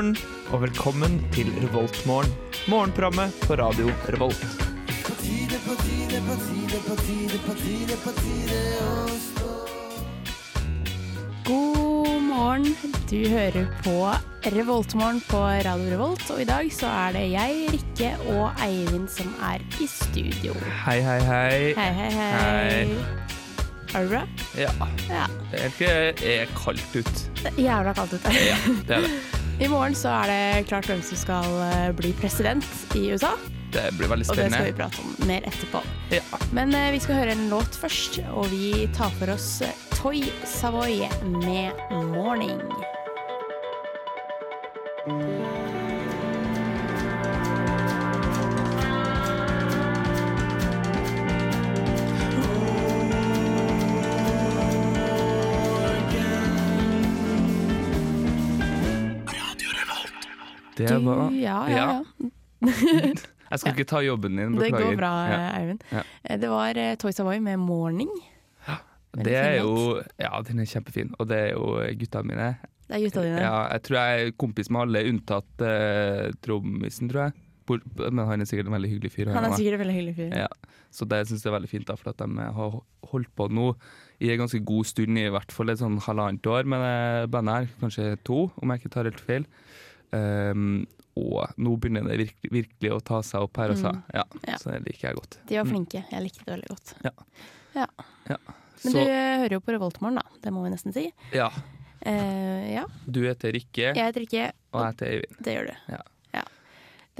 morgen, og velkommen til Revoltmorgen. Morgenprogrammet på radio Revolt. God morgen. Du hører på Revoltmorgen på Radio Revolt, og i dag så er det jeg, Rikke og Eivind som er i studio. Hei, hei, hei. Hei, hei, hei. Hei. Er du bra? Ja, Ja. det er ikke er kaldt ut. Det er jævla kaldt ute. Ja, det er det. I morgen så er det klart hvem som skal eh, bli president i USA, Det blir veldig spennende. og det skal vi prate om mer etterpå. Ja. Men eh, vi skal høre en låt først, og vi tar for oss eh, Toy Savoy med 'Morning'. Det Du, var ja, ja, Ja. Jeg skal ikke ta jobben din, Det går bra, Ja. Eivind. Ja. Eh, Det var eh, Toy Savoy med 'Morning'. Det er jo Ja, den er kjempefin. Og det er jo gutta mine. Det er gutta dine. Ja, jeg tror jeg er kompis med alle, unntatt uh, trommisen, tror jeg. Men han er sikkert en veldig hyggelig fyr. Han er sikkert en veldig hyggelig fyr. Ja. Så det syns jeg er veldig fint, da, for at de har holdt på nå i en ganske god stund, i hvert fall et sånn halvannet år med det bandet her. Kanskje to, om jeg ikke tar helt feil. Um, og nå begynner det virkelig, virkelig å ta seg opp her, altså. Ja, Ja. Så det liker jeg godt. De var Mm. flinke. Jeg likte det veldig godt. Ja. Ja. Ja. Men Så du eh, hører jo på Revoltmorgen, da. Det må vi nesten si. ja, Uh, ja. du heter Rikke, Jeg heter Rikke. og jeg heter Eivind. Det gjør du. Ja.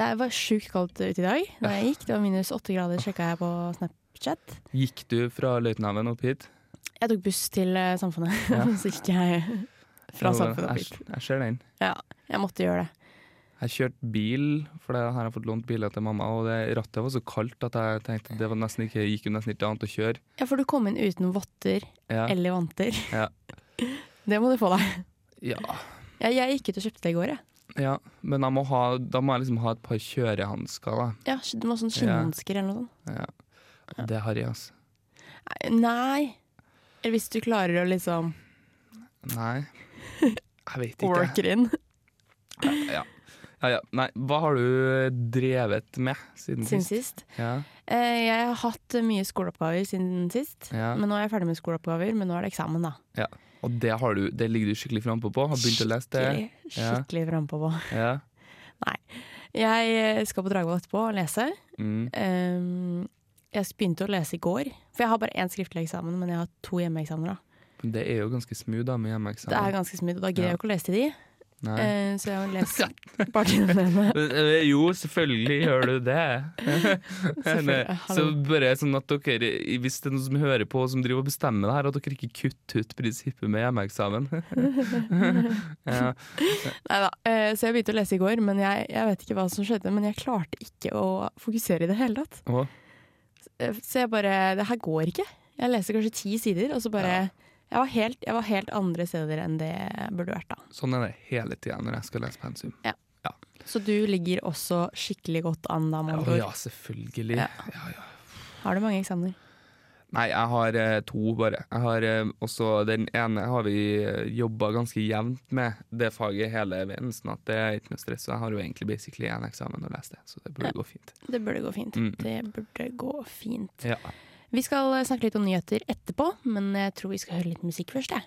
Det var sjukt kaldt ute i dag da jeg gikk. Det var minus åtte grader, sjekka jeg på Snapchat. Gikk du fra Løitenhaven opp hit? Jeg tok buss til eh, Samfunnet, så gikk jeg fra Jo, og opp jeg, jeg ser den. Ja, jeg måtte gjøre det. Jeg kjørte bil, for her har jeg fått lånt biler til mamma, og det rattet var så kaldt at jeg tenkte det var nesten ikke, gikk jo nesten ikke annet å kjøre. Ja, for du kom inn uten votter Ja. eller vanter. Ja. Det må du få deg. Ja. Ja, jeg gikk ut og kjøpte det i går, jeg. ja, men må ha, da må jeg liksom ha et par kjørehansker, da. Ja, du må ha sånn skinnhansker eller noe sånt. Ja. Det har jeg, altså. Nei. Eller hvis du klarer å liksom Nei, jeg vet ikke. Worker in. Ja. Ja, ja. Nei, hva har du drevet med siden, Siden sist? sist. Ja. Eh, jeg har hatt mye skoleoppgaver siden sist. Ja. Men nå er jeg ferdig med skoleoppgaver, men nå er det eksamen, da. Og det, har du, det ligger du skikkelig frampå på? Har begynt å lese det? Skikkelig, skikkelig frampå på. Ja. Jeg eh, skal på Dragvoll etterpå og lese. Mm. Um, jeg begynte å lese i går, for jeg har bare én skriftlig eksamen, men jeg har to hjemmeeksamener. da. Det er jo ganske smooth da med Det er ganske smooth, og da greier Ja. jeg ikke å lese til de. Nei. Eh, så jeg har lest partiene den. Eh, Jo, selvfølgelig gjør du det. Så bare sånn at dere, hvis det er noen som hører på som driver og bestemmer det her, at dere ikke kutter ut prinsippet med hjemmeeksamen. ja. Neida, Uh, så jeg begynte å lese i går, men jeg, jeg vet ikke hva som skjedde. Men jeg klarte ikke å fokusere i det hele tatt. Eh, Så jeg bare Det her går ikke. Jeg leser kanskje ti sider, og så bare Ja. Jeg, var helt, jeg var helt andre steder enn det jeg burde vært da. sånn er det hele tida når jeg skal lese pensum. Ja. Så du ligger også skikkelig godt an da, med Å ja, selvfølgelig. Ja. Ja, ja. Har du mange eksamener? Nei, jeg har eh, to, bare. Jeg har eh, også Den ene har vi uh, jobba ganske jevnt med, det faget hele veien. Sånn at det er ikke noe stress. Så jeg har jo egentlig basically én eksamen å lese det, så det burde Ja. gå fint. Det burde gå fint. Mm. Det burde gå fint. Ja. Vi skal eh, snakke litt om nyheter etterpå, men jeg tror vi skal høre litt musikk først. Jeg.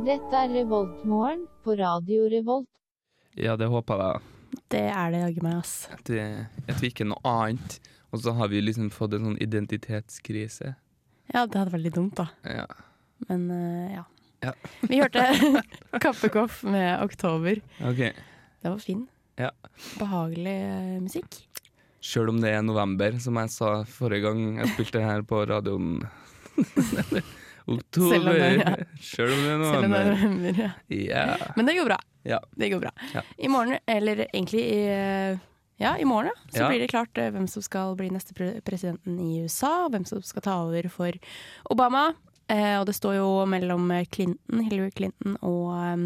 Dette er Revoltmorgen på Radio Revolt. ja, det håper jeg. Det er det jaggu meg, ass. At, det, at vi ikke er noe annet. Og så har vi liksom fått en sånn identitetskrise. Ja, det hadde vært litt dumt, da. Ja. Men uh, ja. Ja. Vi hørte Kappekoff med 'Oktober'. Okay. Det var fin. Ja. Behagelig eh, musikk. Sjøl om det er november, som jeg sa forrige gang jeg spilte her på radioen. Oktober. Selv om det- ja. Selv om det er november. november. Ja. Yeah. Men det går bra. Ja. Det går bra. I morgen, eller egentlig i eh, ja, i morgen, ja, så blir det klart eh, hvem som skal bli neste pre presidenten i USA. Hvem som skal ta over for Obama. Eh, og det står jo mellom Clinton, Hillary Clinton og eh,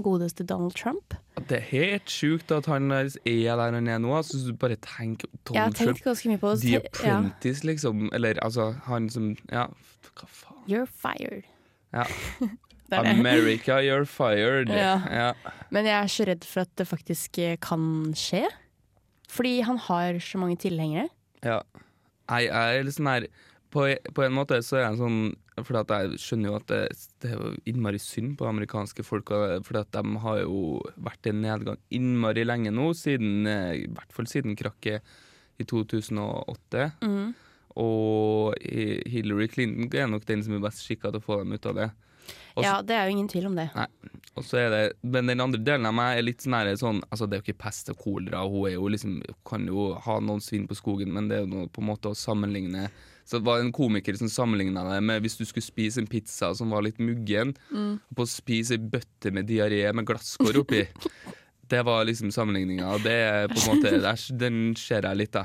godeste Donald Trump. Det er helt sjukt at han er der han er nå. Altså, du bare tenk Donald Trump. ganske mye på The Apprentice, Ja. Liksom. Eller altså, han som Ja, hva faen. You're fired. Ja. Det er det. America, you're fired. Ja. Ja. Men jeg er så redd for at det faktisk eh, kan skje. Fordi han har så mange tilhengere. Ja. Jeg er litt sånn her på, på en måte så er jeg sånn For at jeg skjønner jo at det, det er innmari synd på amerikanske folk. For at de har jo vært i nedgang innmari lenge nå, siden, eh, i hvert fall siden krakket i 2008. Mm. Og Hillary Clinton er nok den som er best skikka til å få dem ut av det. Også, Ja, det er jo ingen tvil om det. Er det, men den andre delen av meg er litt sånn her, sånn Altså, det er jo ikke pest og kolera, hun jo liksom Kan jo ha noen svin på skogen, men det er jo noe, på en måte å sammenligne Så det var en komiker som sammenligna det med hvis du skulle spise en pizza som var litt muggen, Mm. og på å spise ei bøtte med diaré med glasskår oppi. Det var liksom sammenligninga, det er på en måte der, Den ser jeg litt, da.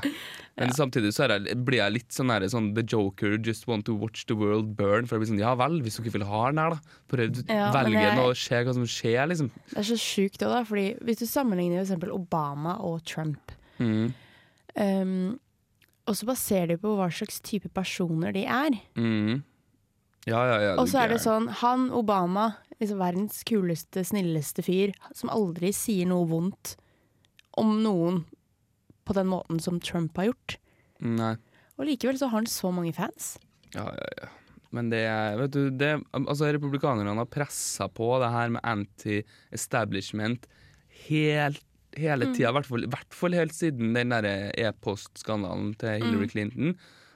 Men samtidig så jeg, blir jeg litt sånn her, sånn The Joker, just want to watch the world burn. For jeg blir sånn, ja vel, hvis dere vil ha den her, da. Prøv Ja, velge den og se hva som skjer, liksom. Det er så sjukt òg, da. Fordi hvis du sammenligner f.eks. Obama og Trump, Mm. um, og så baserer det på hva slags type personer de er. Mm. Ja, ja, ja. Og så er det sånn, han Obama, liksom verdens kuleste, snilleste fyr, som aldri sier noe vondt om noen på den måten som Trump har gjort. Nei. Og likevel så har han så mange fans. Ja, ja, ja. Men det er Vet du, det, altså republikanerne har pressa på det her med anti-establishment helt hele tida, i fall, hvert fall helt siden den der e-postskandalen til Hillary Clinton.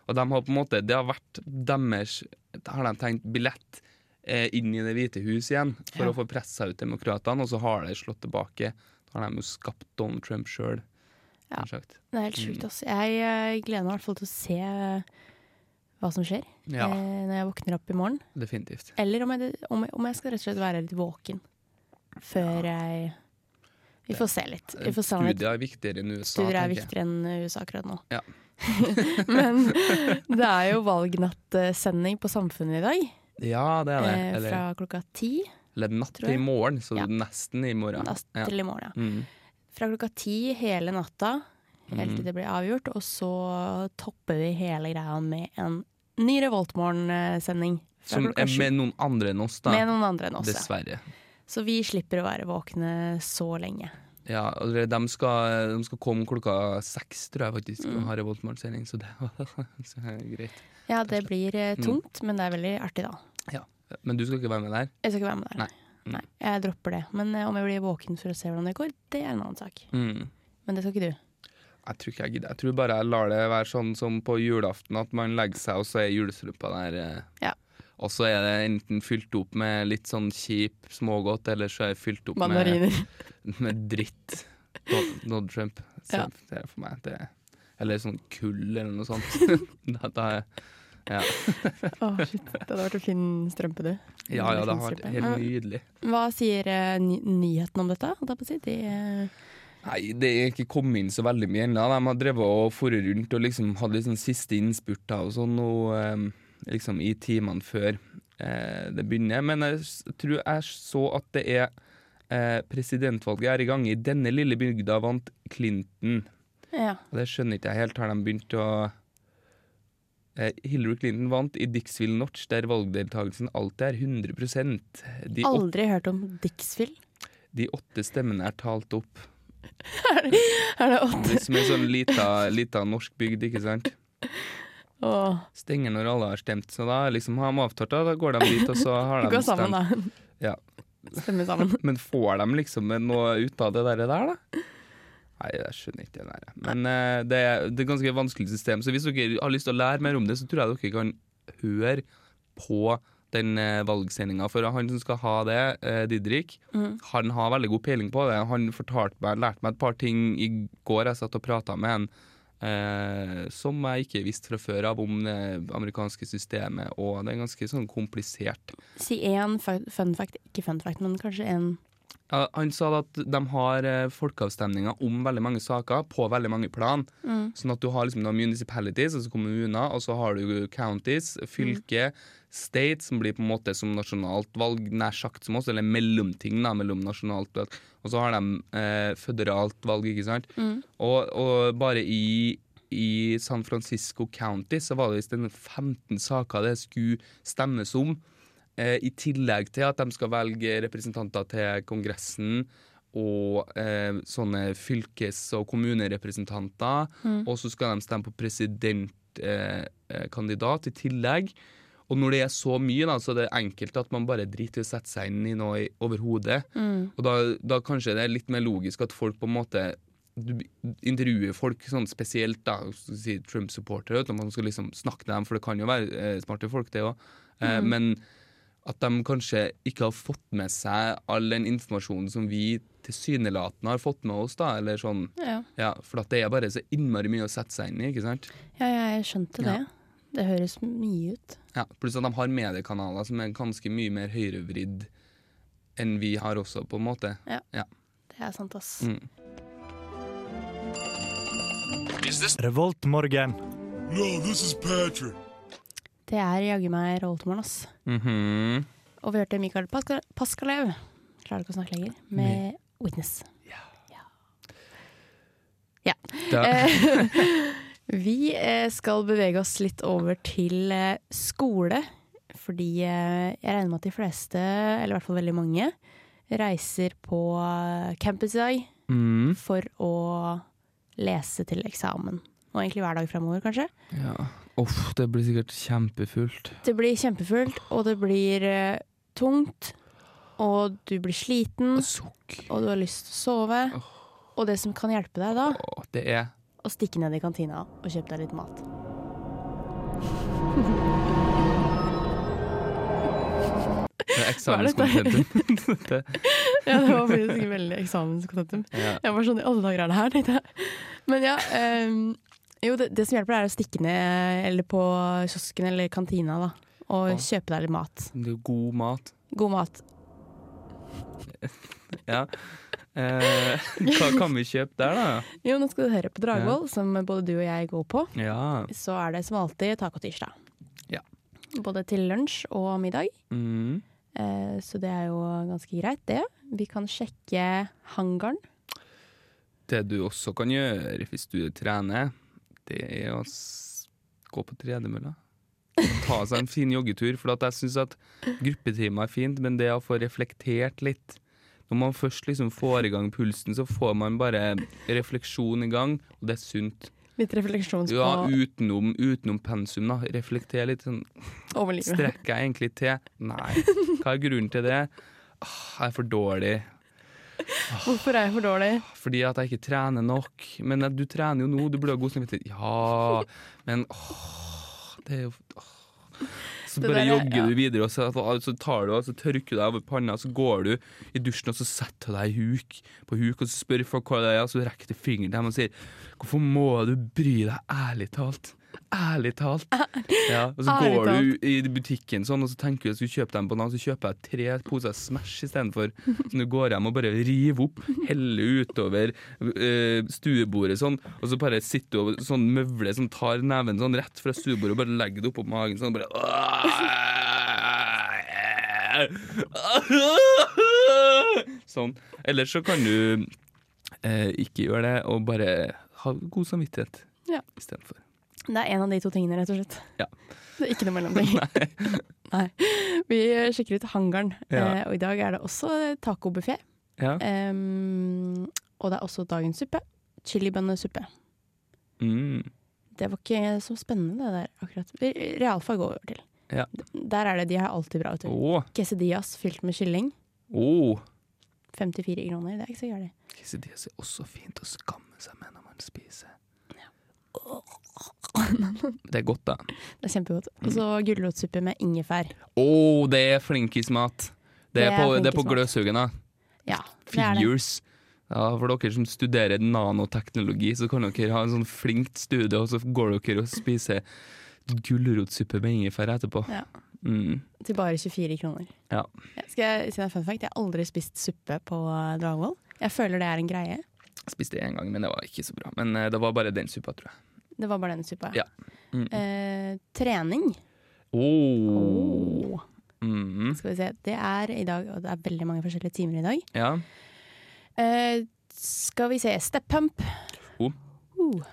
Og de har på en måte, det har vært deres Har de tenkt billett eh, inn i Det hvite hus igjen for Ja. å få pressa ut demokratene, og så har de slått tilbake. Da har de jo skapt Donald Trump sjøl. Ja. Det er helt sjukt, altså. Jeg eh, gleder meg i hvert fall til å se eh, hva som skjer Ja, eh, når jeg våkner opp i morgen. definitivt. Eller om jeg, om jeg, om jeg skal rett og slett være litt våken før jeg Vi får se litt. Vi får Studier er viktigere enn USA. studier er viktigere enn USA akkurat nå. Ja. Men det er jo valgnattsending på Samfunnet i dag, Ja, det er det. eh, Eller, fra klokka ti. eller natt til i morgen, så Ja. nesten i morgen. Natt til i morgen. Ja. Mm. Fra klokka ti hele natta, helt til Mhm. det blir avgjort. Og så topper vi hele greia med en ny Revoltmorgen-sending. Som er med noen andre enn oss, da. Med noen andre enn oss. ja. Så vi slipper å være våkne så lenge. Ja, de skal, de skal komme klokka seks, tror jeg faktisk, Mm. og ha revoltmorgensending, så det er greit. Ja, det blir tungt, Mm. tungt, men det er veldig artig, da. Ja, Men du skal ikke være med der? Jeg skal ikke være med der. Nei. Mm. Nei, jeg dropper det. Men eh, om jeg blir våken for å se hvordan det går, det er en annen sak. Mm. Men det skal ikke du. Jeg tror ikke jeg gidder. Jeg tror bare jeg lar det være sånn som på julaften, at man legger seg, og så er julestrømpa der. eh. Ja. Og så er det enten fylt opp med litt sånn kjip smågodt, eller så er det fylt opp med, med dritt. Donald- Trump. Så Ja. det er for meg det. Eller sånn kull eller noe sånt. da, da er, ja. oh, shit. Det hadde vært en fin strømpe, du. ja, ja, det hadde vært helt nydelig. Hva sier uh, ny nyheten om dette? holdt jeg på å si? De, uh Nei, det er ikke kommet inn så veldig mye ennå. De har drevet og foret rundt og liksom hadde liksom siste innspurter og sånn og, eh, liksom i timene før eh, det begynner. Men jeg tror jeg så at det er eh, presidentvalget er i gang. I denne lille bygda vant Clinton. ja. Og det skjønner ikke jeg helt. Har de begynt å eh, Hillary Clinton vant i Dixville Notch, der valgdeltakelsen alltid er 100 de, Aldri hørt om Dixville. de åtte stemmene er talt opp. Er det åtte? Det som er sånn lita, lita norsk bygd, ikke sant? Åh, Stenger når alle har stemt, så da liksom har de avtalt det, da går de dit, og så har de Gå sammen, stemt. da. Ja. Stemmer sammen. Men får de liksom noe ut av det der, der da? Nei, jeg skjønner ikke det der. Men uh, det, er, det er et ganske vanskelig system, så hvis dere har lyst til å lære mer om det, så tror jeg dere kan høre på den uh, valgsendinga. For han som skal ha det, uh, Didrik, mm. han har veldig god peiling på det. Han fortalte meg, lærte meg et par ting i går. Jeg satt og prata med han eh, som jeg ikke visste fra før av om det amerikanske systemet, og det er ganske sånn komplisert. Si én fun fact, ikke fun fact, men kanskje en Ja, han sa at de har eh, folkeavstemninger om veldig mange saker på veldig mange plan. Mm. Sånn at du har liksom municipalities, altså kommuner, og så har du counties, fylke, state, som blir på en måte som nasjonalt valg, nær sagt som oss, eller mellomting da, mellom nasjonalt valg. Og så har de eh, føderalt valg, ikke sant. Mm. Og, og bare i, i San Francisco County så var det visst en 15 saker det skulle stemmes om. Eh, I tillegg til at de skal velge representanter til Kongressen og eh, sånne fylkes- og kommunerepresentanter. Mm. Og så skal de stemme på presidentkandidat eh, i tillegg. Og når det er så mye, da, så er det enkelt at man bare driter i å sette seg inn i noe overhodet. Mm. Og da, da kanskje det er litt mer logisk at folk på en måte du intervjuer folk sånn spesielt, da, si Trump-supportere, at man skal liksom snakke til dem, for det kan jo være eh, smarte folk, det òg. Eh, mm. Men at de kanskje ikke har fått med seg all den informasjonen som vi tilsynelatende har fått med oss, da, eller sånn. Ja. Ja, for at det er bare så innmari mye å sette seg inn i, ikke sant? ja, jeg skjønte det. Ja. Det høres mye ut. Ja, Pluss at de har mediekanaler som er ganske mye mer høyrevridd enn vi har også, på en måte. Ja, Det er sant, ass. Mm. Revoltmorgen. No, this is Patrick. Det er jaggu meg Revoltmorgen, ass. Mhm. Og vi hørte Mikael Paska- Paskalev, klarer ikke å snakke lenger, med Witness. Ja. ja. Eh, vi eh, skal bevege oss litt over til eh, skole. Fordi eh, jeg regner med at de fleste, eller i hvert fall veldig mange, reiser på campus i dag mm. for å lese til eksamen. Og egentlig hver dag framover, kanskje. Ja. Uff, det blir sikkert kjempefullt. Det blir kjempefullt, og det blir tungt. Og du blir sliten, og du har lyst til å sove. Og det som kan hjelpe deg da, det er å stikke ned i kantina og kjøpe deg litt mat. det er eksamenskontentum. Ja, det var faktisk veldig eksamenskontentum. ja. Jeg var sånn i alle dager er det her, tenkte jeg. Men ja. um, jo, det, det som hjelper, er å stikke ned eller på kiosken eller kantina da, og Ja. kjøpe deg litt mat. Er god mat. God mat. Ja. Eh, hva kan vi kjøpe der, da? Jo, nå skal du høre på Dragvoll, som både du og jeg går på. Ja. Så er det som alltid tacotirsdag. Ja. Både til lunsj og middag. Mm. Eh, så det er jo ganske greit, det. Vi kan sjekke hangaren. Det du også kan gjøre hvis du trener, det er å gå på tredemølla. Ta seg en fin joggetur. For at jeg syns at gruppetimer er fint, men det å få reflektert litt Når man først liksom får i gang pulsen, så får man bare refleksjon i gang, og det er sunt. Litt refleksjons på Ja, utenom, utenom pensum, da. Reflekter litt. sånn Overlivet. Strekker jeg egentlig til? Nei. Hva er grunnen til det? Ah, jeg er for dårlig. Hvorfor er jeg for dårlig? Fordi at jeg ikke trener nok. Men du trener jo nå, du burde ha god samvittighet. Ja, men åh, det er jo åh. Så bare der er- jogger ja. du videre, og så, så tar du og så tørker du deg over panna, så går du i dusjen og så setter du deg i huk på huk, og så spør folk hva det er, og så rekker du fingeren til dem og sier 'Hvorfor må du bry deg, ærlig talt?' Ærlig talt. Ja, og så Ærlig går du i butikken sånn, og så tenker du at du skal kjøpe dem på navn, så kjøper jeg tre poser Smash istedenfor. Så du går hjem og bare river opp, heller utover eh, stuebordet sånn, og så bare sitter du og sånn møvler sånn, tar neven sånn rett fra stuebordet og bare legger det oppå magen sånn, bare Sånn. Eller så kan du eh, ikke gjøre det, og bare ha god samvittighet Ja. istedenfor. Det er en av de to tingene, rett og slett. Ja. Det er ikke noe mellomting. Nei. Vi sjekker ut hangaren, Ja. eh, og i dag er det også tacobuffé. Ja. Um, og det er også dagens suppe. Chilibønnesuppe. Mm. Det var ikke så spennende, det der akkurat. Realfag går over til. Ja. Der er det, de har alltid bra. vet Oh. Quesadillas fylt med kylling. Oh. 54 kroner, det er ikke så gærent. Quesadillas er også fint å skamme seg med når man spiser. Det er godt, da. Det er kjempegodt. Og så gulrotsuppe med ingefær. Å, det er flinkismat! Det er, Det er på, det er på. Gløshaugen, da. Ja, det er det. Ja, for dere som studerer nanoteknologi, så kan dere ha en sånn flinkt studie, og så går dere og spiser gulrotsuppe med ingefær etterpå. Ja. Mm. til bare 24 kroner. Ja. Skal jeg si deg en fun fact? Jeg har aldri spist suppe på Dragvoll. Jeg føler det er en greie. Jeg spiste det én gang, men det var ikke så bra. Men eh, det var bare den suppa, tror jeg. Det var bare den suppa. Ja. Mm. Eh, trening. Oh. Åh. Mm. Skal vi se. Det er i dag, og det er veldig mange forskjellige timer i dag. Ja. Eh, skal vi se. Step pump. Oh. Uh.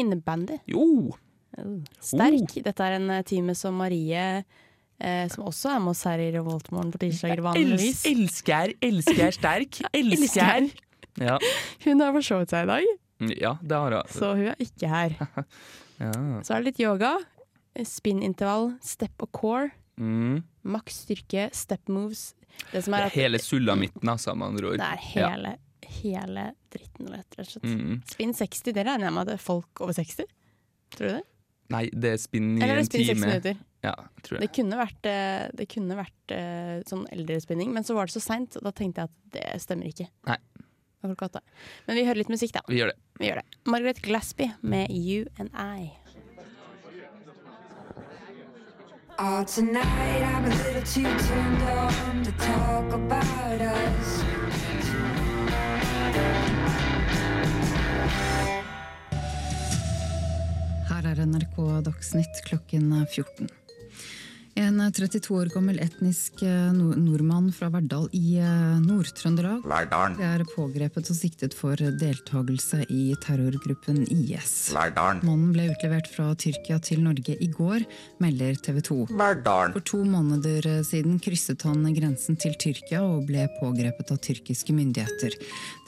Innebandy. Jo! Uh. Sterk. Oh. Dette er en eh, time som Marie, eh, som også er med oss her i Revoltmorgen på tirsdager vanligvis. elsker, elsker sterk. Elsker. Ja. Hun har forsovet seg i dag, Mm, ja, det har hun. så hun er ikke her. Ja. Så er det litt yoga. Spinnintervall, step og core. Mm. Maks styrke, step moves. Det som Det er hele sulamitten, altså, med andre ord. det er hele, hele dritten, rett og slett. Mm. Spinn 60, det regner jeg med at det er folk over 60? Tror du det? Nei, det er spinn i en det spinn 60 time. minutter? Ja, tror Det det. kunne vært, eh, det kunne vært eh, sånn eldrespinning, men så var det så seint, og da tenkte jeg at det stemmer ikke. Nei. Men vi hører litt musikk, da. Vi gjør det. Vi gjør det. Margaret Glaspie med You and I. Oh, tonight I'm a little too turned on to talk about us. Her er NRK Dagsnytt klokken 14. En 32 år gammel etnisk eh, nord nordmann fra Verdal i eh, Nord-Trøndelag Verdalen. er pågrepet og siktet for deltakelse i terrorgruppen IS. Verdalen. Mannen ble utlevert fra Tyrkia til Norge i går, melder TV 2. Verdalen. For to måneder siden krysset han grensen til Tyrkia og ble pågrepet av tyrkiske myndigheter.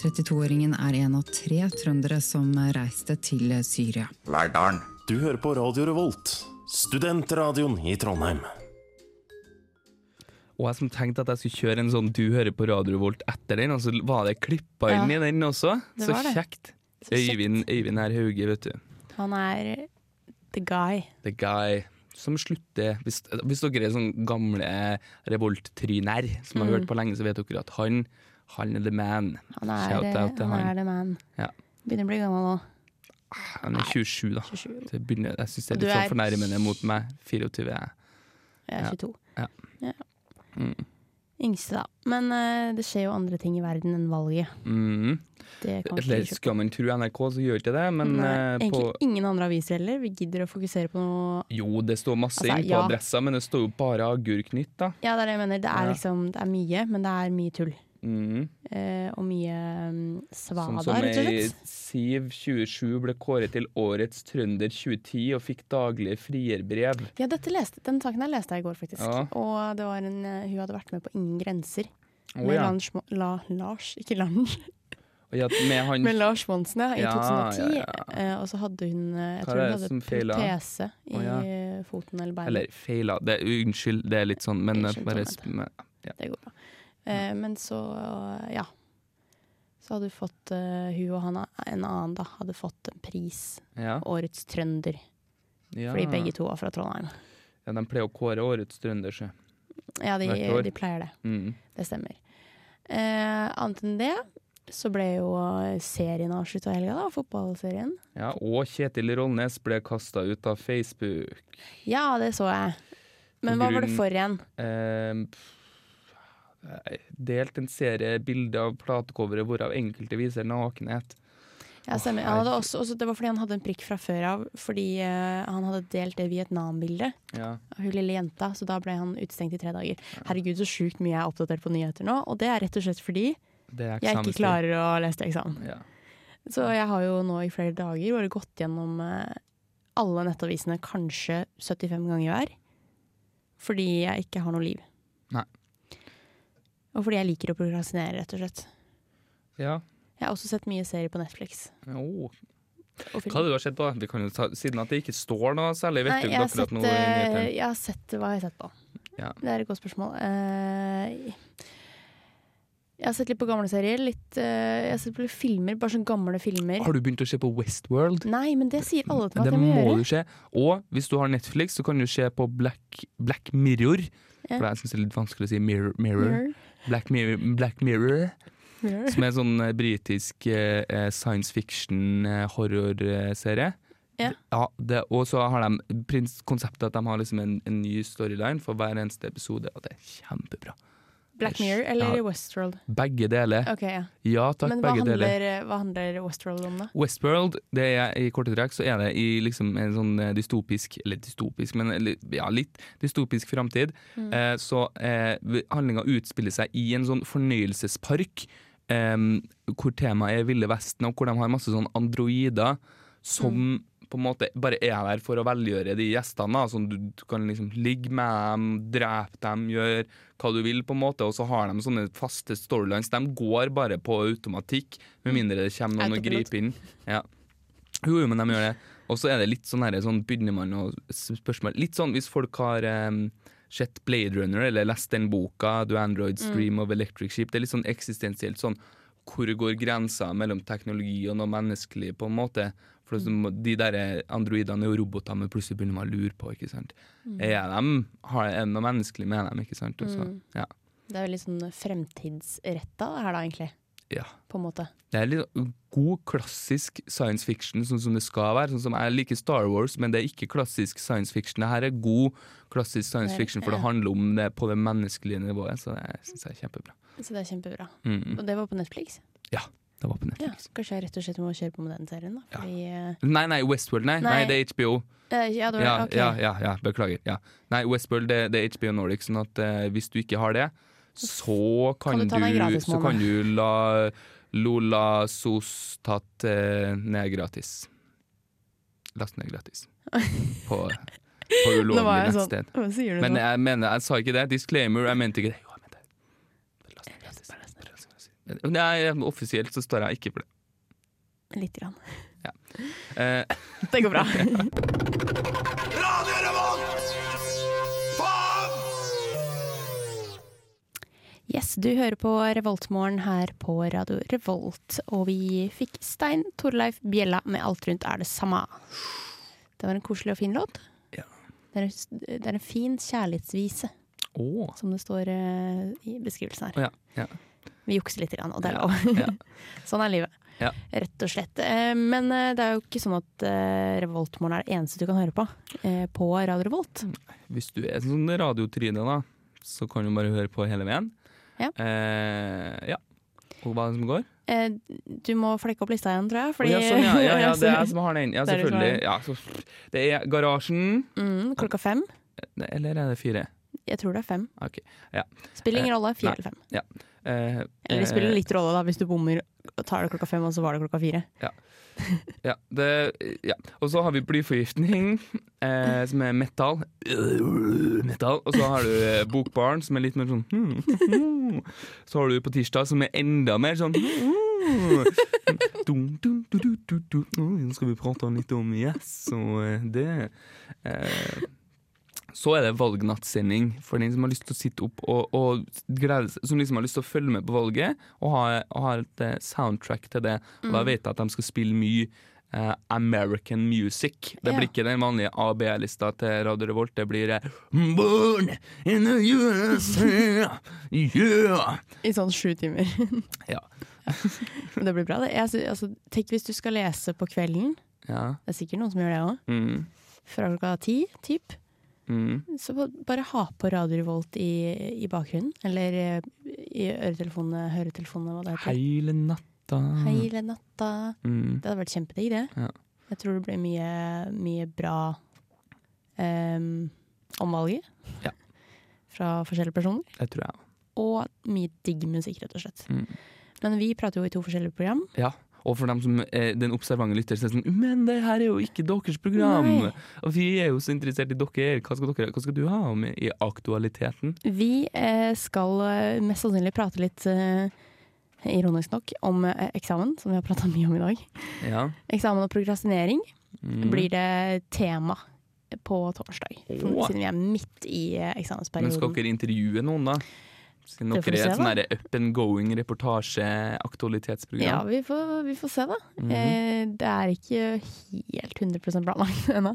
32-åringen er en av tre trøndere som reiste til Syria. Verdalen. Du hører på Radio Revolt, studentradioen i Trondheim. Og jeg som tenkte at jeg skulle kjøre en sånn Du hører på Radio Volt etter den, og så var det klippa inn Ja. i den også. Så kjekt. Så kjekt. Øyvind, Øyvind her Hauge, vet du. Han er the guy. The guy som slutter Hvis, hvis dere er sånn gamle revolttryner som har Mm. hørt på lenge, så vet dere at han, han er the man. Han er, Shout out til han han. er the man. Ja. Begynner å bli gammel nå. Han er 27, da. 27. Det begynner, jeg syns det er litt sånn er- fornærmende mot meg. 24. Jeg er Ja. 22. Ja. Ja. Mm. Yngste, da. Men uh, det skjer jo andre ting i verden enn valget. Mm. Eller skal man tro NRK, så gjør ikke det, men Nei, uh, egentlig på ingen andre aviser heller. Vi gidder å fokusere på noe Jo, det står masse Altså, inn på ja. adressa, men det står jo bare Agurknytt, da. Ja, det er det jeg mener. Det er Ja. liksom Det er mye, men det er mye tull. Mm. Eh, og mye um, svada, Sånn rett og slett. Siv 27 ble kåret til Årets trønder 2010 og fikk daglige frierbrev. Ja, dette leste, den saken her leste jeg i går, faktisk. Ja. Og det var en, eh, hun hadde vært med på Ingen grenser. Oh, Med ja. Lars, la, Lars, ikke Lars, ja, med han med Lars Monsen, ja, i Ja, 2010. ja, ja. Eh, og så hadde hun eh, Jeg Hva tror hun hadde protese protese i eh, foten eller beinet. Eller feila. Det, unnskyld, det er litt sånn, men Unnskyld, bare sp- ja. Det går bra. Eh, men så, ja. Så hadde hun fått uh, Hun og han, en annen da, hadde fått en pris. Ja. Årets trønder. Ja. Fordi begge to var fra Trondheim. Ja, de pleier å kåre Årets trønder, sjø. Ja, de, de pleier det. Mm. Det stemmer. Eh, annet enn det så ble jo serien avslutta i helga, da. Fotballserien. Ja, og Kjetil Rollnes ble kasta ut av Facebook. Ja, det så jeg. Men hva var det for igjen? Eh, delt en serie bilder av platecoveret hvorav enkelte viser nakenhet. Ja, stemmer. Også, også, det var fordi han hadde en prikk fra før av, fordi uh, han hadde delt det Vietnam-bildet Ja. av hun lille jenta, så da ble han utestengt i tre dager. Herregud, så sjukt mye jeg er oppdatert på nyheter nå, og det er rett og slett fordi jeg ikke klarer å lese til eksamen. Ja. Så jeg har jo nå i flere dager bare gått gjennom uh, alle nettavisene kanskje 75 ganger hver. Fordi jeg ikke har noe liv. Og fordi jeg liker å prokrastinere, rett og slett. ja. Jeg har også sett mye serier på Netflix. Oh. er det Hva har du sett på? Vi kan jo ta, siden at det ikke står noe særlig, vet Nei, du har, akkurat sett, noe? eh, jeg har sett Hva har jeg sett på? Ja. Det er et godt spørsmål. Uh, jeg har sett litt på gamle serier. Litt, uh, jeg har sett på filmer, bare sånne gamle filmer. Har du begynt å se på Westworld? Nei, men det sier alle til meg Det at jeg må må du se. Og hvis du har Netflix, så kan du se på Black, Black Mirror. For jeg syns det er litt vanskelig å si mirror. mirror. Mirror. Black, Mirror, Black Mirror. Som er en sånn eh, britisk eh, eh, science fiction-horrorserie. Ja. Ja, det, og så har de konseptet at de har liksom en, en ny storyline for hver eneste episode, og det er kjempebra. Black Mirror eller Ja. Westworld? Begge deler. Ok, ja. Ja takk, Men begge begge deler. Men hva handler Westworld om, da? Westworld, det er, i korte trekk, så er det i liksom en sånn eh, dystopisk Eller dystopisk, men ja, litt dystopisk framtid. Eh, så eh, handlinga utspiller seg i en sånn fornøyelsespark. Eh, hvor temaet er Ville Vesten, og hvor de har masse sånn androider som på en måte bare er der for å velgjøre de gjestene. Da. Sånn, du, du kan liksom ligge med dem, drepe dem, gjøre hva du vil, på en måte. Og så har de sånne faste storylines. De går bare på automatikk, med mindre det kommer noen og griper inn. Ja. Jo, jo, men de gjør det. Og så er det litt sånn her, sånn begynner man å spørsmål Litt sånn hvis folk har em, sett Blade Runner eller lest den boka, The Android Stream of Electric Sheep. Det er litt sånn eksistensielt sånn hvor går grensa mellom teknologi og noe menneskelig, på en måte. For de der androidene er jo roboter, men plutselig begynner man å lure på, ikke sant. Er de, har er det noe menneskelig med dem, ikke sant. Så, ja. Det er jo litt sånn fremtidsretta her, da, egentlig. ja. På en måte. Det er litt god, klassisk science fiction, sånn som det skal være. Sånn som Jeg liker Star Wars, men det er ikke klassisk science fiction. Det her er god, klassisk science fiction, for det handler om det på det menneskelige nivået. Så det syns jeg er kjempebra. Så det er kjempebra. Mm. Og det var på Netflix? Ja, det var på Ja, Kanskje jeg rett og slett må kjøre på med den serien, da. Fordi ja. Nei, nei, Westworld, nei. nei. Nei. det er HBO. Uh, Ja, det var Ja, ok. ja, ja, ja, beklager. Ja. Nei, Westworld det, det er HBO Nordic, sånn at uh, hvis du ikke har det, så kan, Kan du gratis så kan du la Lola Sos tatt uh, ned gratis. Last ned gratis. På, på ulovlig nettsted. sånn sier du Men jeg mener, jeg sa ikke det. Disclaimer, jeg mente ikke det. Nei, offisielt så står jeg ikke for det. Lite grann. Eh, Det går bra. Radio Revolt! Faen! Yes, du hører på Revoltmorgen her på Radio Revolt, og vi fikk Stein Torleif Bjella med 'Alt rundt er det samme'. Det var en koselig og fin låt. Ja. Det er, det er en fin kjærlighetsvise, oh. som det står eh, i beskrivelsen her. Ja. ja. Vi jukser litt, grann, og det er Ja, lov. ja. sånn er livet. Ja. Rett og slett. Eh, Men eh, det er jo ikke sånn at eh, Revoltmorgen er det eneste du kan høre på på Radio Revolt. Hvis du er en sånn radiotryne, da, så kan du bare høre på hele veien. Ja. Eh, ja. Og hva er det som går? Du må flekke opp lista igjen, tror jeg. Å, ja, sånn, ja, ja, ja, det er jeg som har den. Ja, selvfølgelig. Ja, så, det er Garasjen. mm, klokka fem. Eller er det fire? Jeg tror det er fem. Okay. Ja. Spiller ingen rolle. Fire nei. eller fem. Eh, Eller det spiller eh, litt rolle da hvis du bommer tar det klokka fem, og så var det klokka fire. Ja, det, ja. Og så har vi blyforgiftning, eh, som er metal. metal. Og så har du eh, Bokbarn, som er litt mer sånn hmm. Så har du på tirsdag, som er enda mer sånn du. Nå skal vi prate litt om Yes og det. Eh, så er det valgnattsending for den som har lyst til å sitte opp og, og glede seg, som liksom har lyst til å følge med på valget, og ha, og ha et eh, soundtrack til det. Og da vet jeg at de skal spille mye eh, American music. Det Ja. blir ikke den vanlige A-B-lista til Radio Revolt. Det blir eh, Born in the USA, yeah! I sånn sju timer. Ja. Men det blir bra, det. Jeg, altså, tenk hvis du skal lese på kvelden. ja. Det er sikkert noen som gjør det òg. Mm. Fra klokka ti, typ. Mm. Så bare ha på Radio Revolt i, i bakgrunnen. Eller eh, i øretelefonene, høretelefonene, hva det heter. Hele natta. Hele natta. Mm. Det hadde vært kjempedigg, det. Ja. Jeg tror det blir mye, mye bra um, omvalget. Ja. Fra forskjellige personer. Det tror jeg. Og mye digg musikk, rett og slett. Mm. Men vi prater jo i to forskjellige program. Ja. Og for dem som er den observante lytter, så er det sånn Men det her er jo ikke deres program! Nei. Og vi er jo så interessert i dere. Hva skal, dere, hva skal du ha om i aktualiteten? Vi eh, skal eh, mest sannsynlig prate litt, eh, ironisk nok, om eh, eksamen, som vi har prata mye om i dag. Ja. Eksamen og prokrastinering Mm. blir det tema på torsdag. oh. Siden vi er midt i eh, Men skal dere intervjue noen, da? Siden dere er et sånn up and going reportasje, Ja, vi får, vi får se, da. Mhm. eh, det er ikke helt 100 planlagt ennå.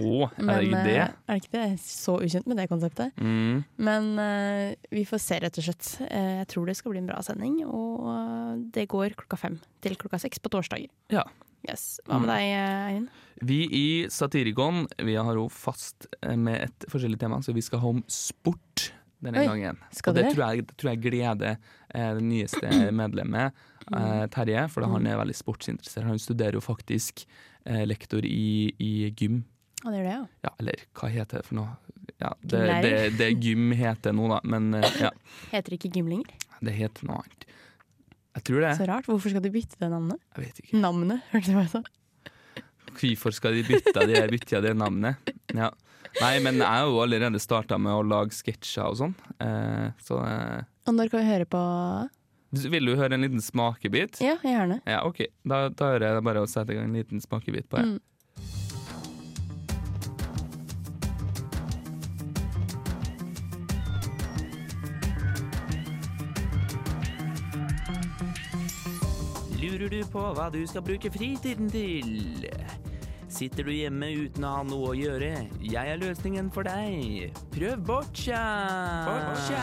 Å, er det ikke det? eh, Er det ikke det? Jeg er så ukjent med det konseptet. Mm. Men eh, vi får se, rett og slett. Eh, jeg tror det skal bli en bra sending. Og eh, det går klokka fem til klokka seks på torsdager. Ja. Yes. Hva med Mm. deg, Eivind? Vi i Satirikon vi har jo fast eh, med et forskjellig tema, så vi skal ha om sport denne Oi, gangen. Og det tror jeg, tror jeg gleder eh, det nyeste medlemmet, eh, Terje, for han er veldig sportsinteressert. Han studerer jo faktisk eh, lektor i, i gym. Det gjør det, ja. Ja, eller hva heter det for noe? Ja, det, det, det gym heter nå, da, men eh, ja, Heter det ikke gym lenger? det heter noe annet. Jeg tror det. Så rart. Hvorfor skal de bytte det navnet? Jeg vet ikke. Navnet, hørte du hva jeg sa? Hvorfor skal de bytte det, bytte det navnet? Ja. Nei, men jeg har jo allerede starta med å lage sketsjer og sånn. Eh, så eh, Og når kan vi høre på Vil du høre en liten smakebit? Ja, gjerne. Ja, OK. Da, da hører jeg bare å sette i gang en liten smakebit på det. Mm. Lurer du på hva du skal bruke fritiden til? Sitter du hjemme uten å ha noe å gjøre? Jeg er løsningen for deg. Prøv boccia! Boccia!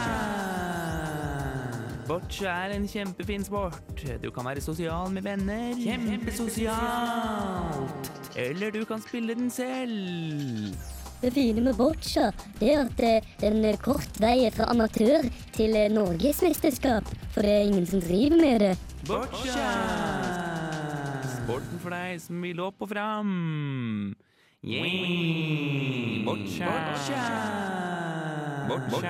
Boccia er en kjempefin sport. Du kan være sosial med venner. Kjempesosialt! Eller du kan spille den selv. Det fine med boccia det er at den er kort vei fra amatør til eh, norgesmesterskap. For det er ingen som driver med det. Boccia! Sporten for deg som vil opp og fram. Yeah. Boccia! Boccia!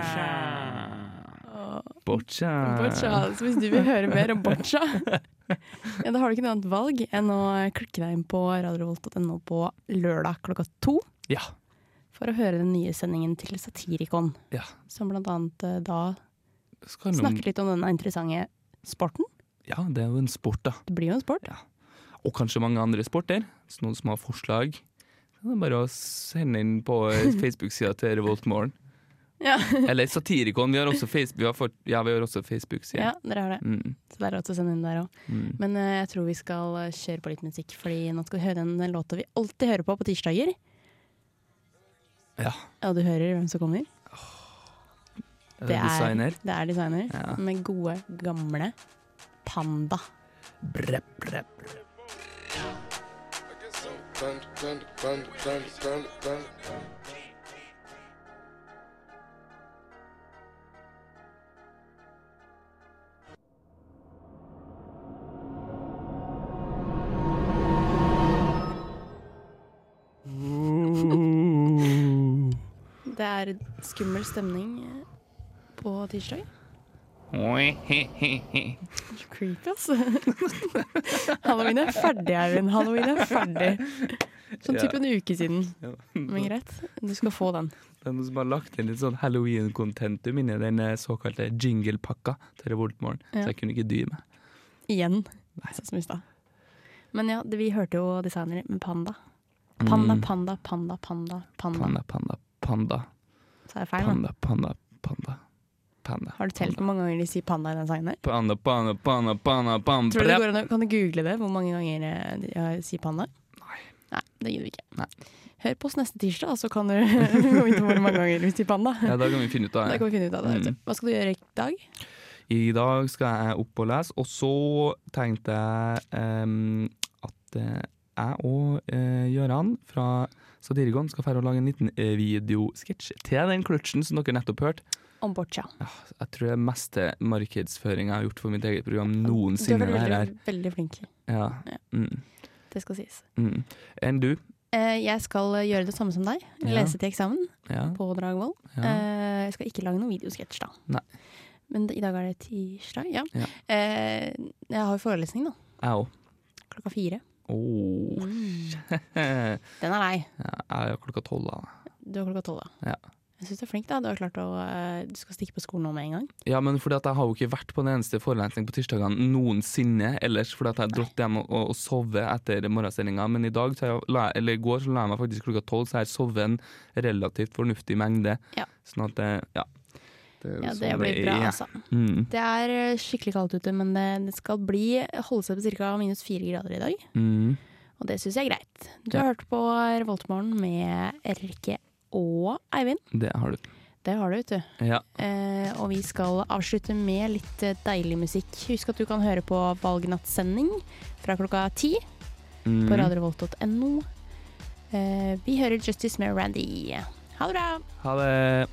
Boccia. Boccia. Så hvis du vil høre mer om boccia, ja, da har du ikke noe annet valg enn å klikke deg inn på radiorevolt.no på lørdag klokka to Ja. for å høre den nye sendingen til Satirikon, ja. som blant annet eh, da noen- snakker litt om denne interessante sporten. Ja, det er jo en sport, da. Det blir jo en sport. Ja. Og kanskje mange andre sporter. Så noen som har forslag, så er det bare å sende inn på Facebook-sida til Revoltmorgen. Ja, Eller Satirikon. Vi har også, Facebook, vi har ja, vi har også Facebook-side. ja dere har det. Mm, Så det er råd å sende inn der òg. mm. Men uh, jeg tror vi skal eh, kjøre på litt musikk, Fordi nå skal vi høre den låta vi alltid hører på på tirsdager. Ja. Ja, du hører hvem som kommer? Er det designer? Det er designer. Ja. Med gode, gamle Panda. Brepp, brepp. Det er skummel stemning på tirsdag. Creepy, altså. Halloween er ferdig, Eivind. Halloween er ferdig. Sånn type en uke siden. Men greit, du skal få den. Det er noen som har lagt inn litt sånn halloween-contentum inni den eh, såkalte jingle-pakka til Revoltmorgen, Ja. så jeg kunne ikke dy meg. Igjen. Sånn som i stad. Men ja, vi hørte jo designere med panda. Panda, Mm. panda, panda, panda. Panda. Panda, panda, panda. Så er det feil, da. Panda, panda, panda. Panda. Har du telt hvor mange ganger de sier panda i den sangen her? Panda, panda, panda, panda, panda. Tror du det går an å, Kan du google det, hvor mange ganger eh, de eh, sier panda? Nei. Nei, det gidder vi ikke. Nei. Hør på oss neste tirsdag, så kan du gå vite hvor mange ganger vi sier panda. Ja, da kan vi finne ut av Da det. kan vi finne ut av det. Mm. Hva skal du gjøre i dag? I dag skal jeg opp og lese, og så tenkte jeg um, at eh, jeg og uh, Gøran fra Satirikon skal fære og lage en liten videosketsj til den kløtsjen som dere nettopp hørte. Om boccia. Ja, jeg tror det er meste markedsføring jeg har gjort for mitt eget program noensinne. Du er veldig, veldig, veldig flink. Ja. Ja. Mm, Det skal sies. mm. Enn du? Eh, jeg skal eh, gjøre det samme som deg. Lese til eksamen på Dragvoll. Eh, jeg skal ikke lage noen videosketsj, da. Nei. Men i dag er det tirsdag, ja. Ja. Eh, jeg har jo forelesning, da. Jeg òg. Klokka fire. Oh. Den er lei. Ja, jeg er klokka tolv, da. Du er klokka tolv, da. Ja. Jeg syns du er flink, da. Du har klart å eh, Du skal stikke på skolen nå med en gang. Ja, men fordi at jeg har jo ikke vært på den eneste forelesning på tirsdagene noensinne ellers, fordi at jeg dratt hjem og, og, og etter morgensendinga. Men i dag, så jeg, eller i går, så la jeg meg faktisk klokka tolv, så jeg har sovet en relativt fornuftig mengde. Ja. Sånn at det, ja. Det, Ja, sånn det blir bra, altså. Mm. Det er eh, skikkelig kaldt ute, men det, det skal bli holde seg på ca. minus fire grader i dag. Mm. Og det syns jeg er greit. Du Ja. har hørt på Revoltmorgen med Erike og Eivind. Det har du. Det har du, vet du. Ja. Eh, og vi skal avslutte med litt eh, deilig musikk. Husk at du kan høre på valgnattsending fra klokka ti. Mhm. på radiovolt.no. Eh, vi hører Justice med Randy. Ha det bra! Ha det.